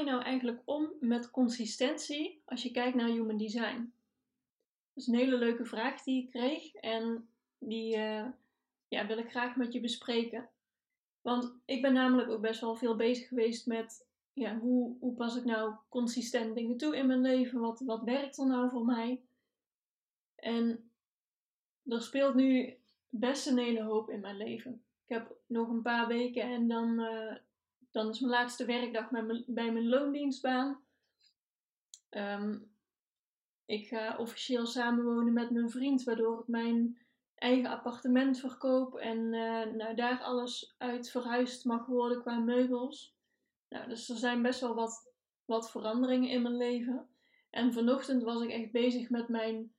Je nou eigenlijk om met consistentie als je kijkt naar human design? Dat is een hele leuke vraag die ik kreeg en die uh, ja, wil ik graag met je bespreken. Want ik ben namelijk ook best wel veel bezig geweest met ja, hoe, hoe pas ik nou consistent dingen toe in mijn leven? Wat, wat werkt er nou voor mij? En er speelt nu best een hele hoop in mijn leven. Ik heb nog een paar weken en dan, uh, dan is mijn laatste werkdag bij mijn, bij mijn loondienstbaan. Um, ik ga officieel samenwonen met mijn vriend, waardoor ik mijn eigen appartement verkoop en uh, nou, daar alles uit verhuisd mag worden qua meubels. Nou, dus er zijn best wel wat, wat veranderingen in mijn leven. En vanochtend was ik echt bezig met mijn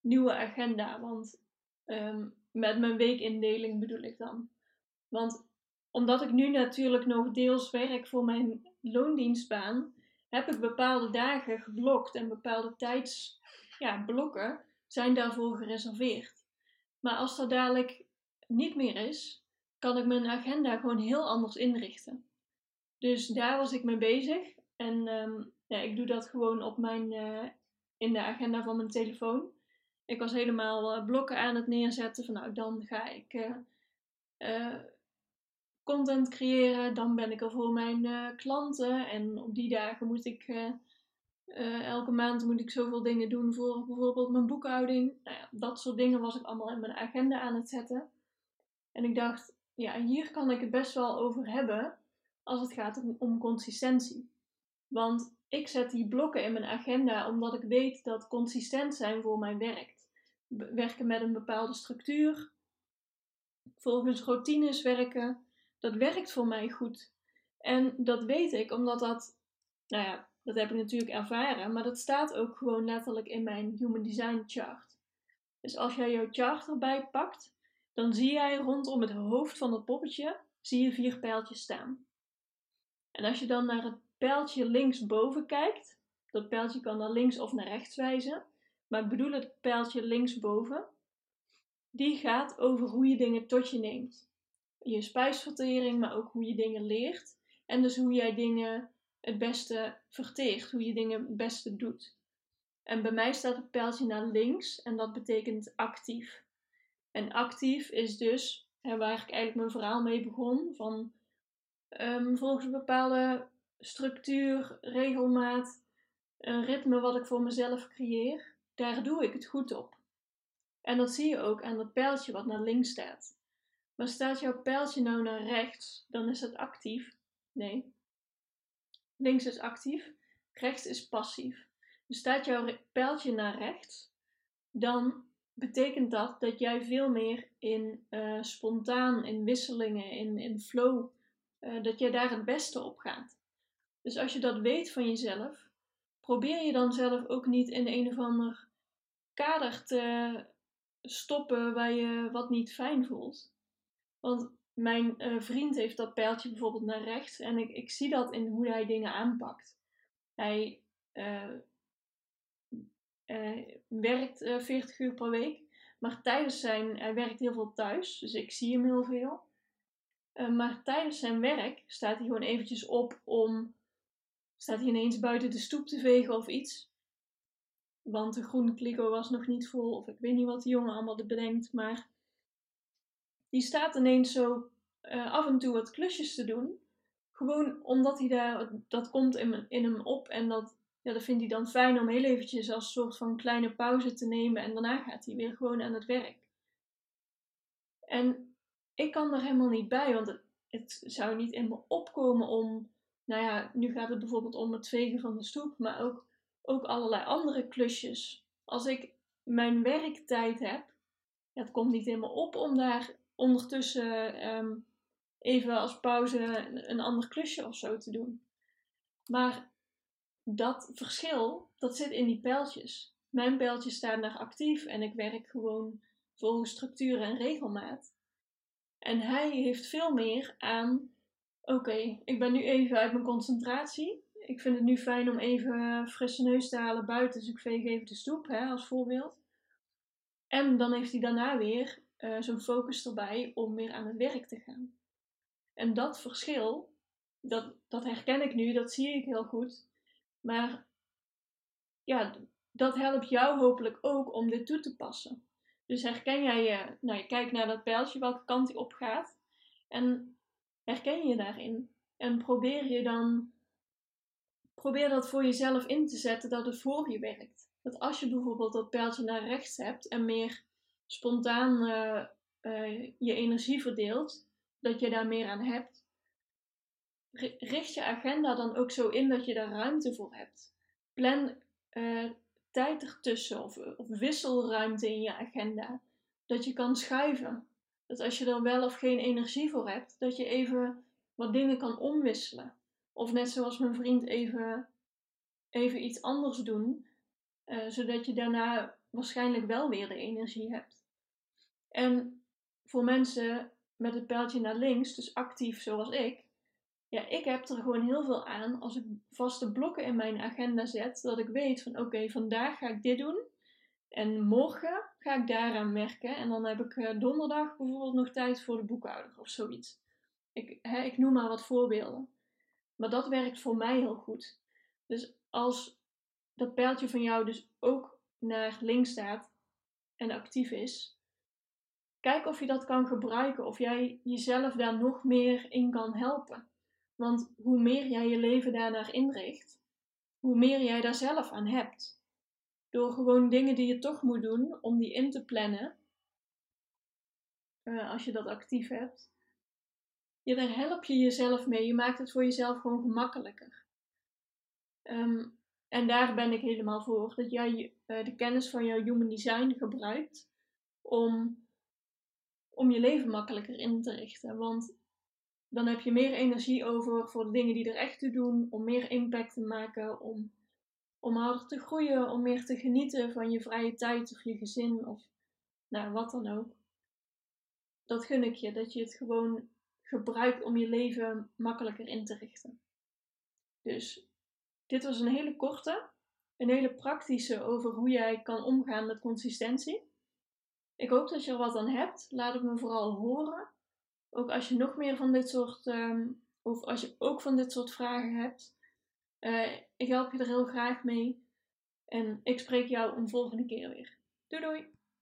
nieuwe agenda. Want um, met mijn weekindeling bedoel ik dan. Want omdat ik nu natuurlijk nog deels werk voor mijn loondienstbaan, heb ik bepaalde dagen geblokt en bepaalde tijdsblokken ja, zijn daarvoor gereserveerd. Maar als dat dadelijk niet meer is, kan ik mijn agenda gewoon heel anders inrichten. Dus daar was ik mee bezig. En um, ja, ik doe dat gewoon op mijn, uh, in de agenda van mijn telefoon. Ik was helemaal uh, blokken aan het neerzetten van nou, dan ga ik uh, content creëren. Dan ben ik er voor mijn klanten. En op die dagen moet ik elke maand moet ik zoveel dingen doen voor bijvoorbeeld mijn boekhouding. Nou ja, dat soort dingen was ik allemaal in mijn agenda aan het zetten. En ik dacht, ja, hier kan ik het best wel over hebben als het gaat om, consistentie. Want ik zet die blokken in mijn agenda omdat ik weet dat consistent zijn voor mij werkt. Werken met een bepaalde structuur, volgens routines werken, dat werkt voor mij goed. En dat weet ik omdat dat, nou ja, dat heb ik natuurlijk ervaren, maar dat staat ook gewoon letterlijk in mijn Human Design chart. Dus als jij jouw chart erbij pakt, dan zie jij rondom het hoofd van het poppetje zie je vier pijltjes staan. En als je dan naar het pijltje linksboven kijkt, dat pijltje kan naar links of naar rechts wijzen, maar ik bedoel het pijltje linksboven, die gaat over hoe je dingen tot je neemt. Je spijsvertering, maar ook hoe je dingen leert. En dus hoe jij dingen het beste verteert, hoe je dingen het beste doet. En bij mij staat het pijltje naar links en dat betekent actief. En actief is dus, waar ik eigenlijk mijn verhaal mee begon, van um, volgens een bepaalde structuur, regelmaat, een ritme wat ik voor mezelf creëer, daar doe ik het goed op. En dat zie je ook aan dat pijltje wat naar links staat. Maar staat jouw pijltje nou naar rechts, dan is het actief. Nee. Links is actief, rechts is passief. Dus staat jouw pijltje naar rechts, dan betekent dat dat jij veel meer in uh, spontaan, in wisselingen, in, in flow uh, dat je daar het beste op gaat. Dus als je dat weet van jezelf, probeer je dan zelf ook niet in een of ander kader te stoppen waar je wat niet fijn voelt. Want mijn uh, vriend heeft dat pijltje bijvoorbeeld naar rechts en ik, ik zie dat in hoe hij dingen aanpakt. Hij uh, werkt 40 uur per week, maar tijdens zijn, hij werkt heel veel thuis, dus ik zie hem heel veel. Maar tijdens zijn werk staat hij gewoon eventjes op om. Staat hij ineens buiten de stoep te vegen of iets. Want de groene kliko was nog niet vol. Of ik weet niet wat die jongen allemaal bedenkt. Maar die staat ineens zo uh, af en toe wat klusjes te doen. Gewoon omdat hij daar. Dat komt in, in hem op. En dat, ja, dat vindt hij dan fijn om heel eventjes als soort van kleine pauze te nemen. En daarna gaat hij weer gewoon aan het werk. En ik kan er helemaal niet bij, want het, het, zou niet in me opkomen om, nou ja, nu gaat het bijvoorbeeld om het vegen van de stoep, maar ook, ook allerlei andere klusjes. Als ik mijn werktijd heb, ja, het komt niet in me op om daar ondertussen um, even als pauze een ander klusje of zo te doen. Maar dat verschil, dat zit in die pijltjes. Mijn pijltjes staan daar actief en ik werk gewoon volgens structuur en regelmaat. En hij heeft veel meer aan, oké, ik ben nu even uit mijn concentratie. Ik vind het nu fijn om even frisse neus te halen buiten, dus ik veeg even de stoep, hè, als voorbeeld. En dan heeft hij daarna weer uh, zo'n focus erbij om weer aan het werk te gaan. En dat verschil, dat, dat herken ik nu, dat zie ik heel goed. Maar ja, dat helpt jou hopelijk ook om dit toe te passen. Dus herken jij je, nou je kijkt naar dat pijltje, welke kant die opgaat. En herken je daarin. En probeer je dan, probeer dat voor jezelf in te zetten dat het voor je werkt. Dat als je bijvoorbeeld dat pijltje naar rechts hebt en meer spontaan uh, uh, je energie verdeelt, dat je daar meer aan hebt. Richt je agenda dan ook zo in dat je daar ruimte voor hebt. Plan uh, tijd ertussen of, of wisselruimte in je agenda. Dat je kan schuiven. Dat als je er wel of geen energie voor hebt, dat je even wat dingen kan omwisselen. Of net zoals mijn vriend even, even iets anders doen, uh, zodat je daarna waarschijnlijk wel weer de energie hebt. En voor mensen met het pijltje naar links, dus actief zoals ik, ja, ik heb er gewoon heel veel aan als ik vaste blokken in mijn agenda zet, dat ik weet van oké, vandaag ga ik dit doen en morgen ga ik daaraan werken en dan heb ik eh, donderdag bijvoorbeeld nog tijd voor de boekhouder of zoiets. Ik, ik noem maar wat voorbeelden. Maar dat werkt voor mij heel goed. Dus als dat pijltje van jou dus ook naar links staat en actief is, kijk of je dat kan gebruiken, of jij jezelf daar nog meer in kan helpen. Want hoe meer jij je leven daarnaar inricht, hoe meer jij daar zelf aan hebt. Door gewoon dingen die je toch moet doen, om die in te plannen, uh, als je dat actief hebt, ja, daar help je jezelf mee. Je maakt het voor jezelf gewoon gemakkelijker. Um, en daar ben ik helemaal voor. Dat jij uh, de kennis van jouw human design gebruikt om, om je leven makkelijker in te richten. Want dan heb je meer energie over voor de dingen die er echt toe doen, om meer impact te maken, om, om harder te groeien, om meer te genieten van je vrije tijd of je gezin of nou, wat dan ook. Dat gun ik je, dat je het gewoon gebruikt om je leven makkelijker in te richten. Dus dit was een hele korte, een hele praktische over hoe jij kan omgaan met consistentie. Ik hoop dat je er wat aan hebt. Laat het me vooral horen. Ook als je nog meer van dit soort, um, of als je ook van dit soort vragen hebt. Uh, ik help je er heel graag mee. En ik spreek jou een volgende keer weer. Doei doei!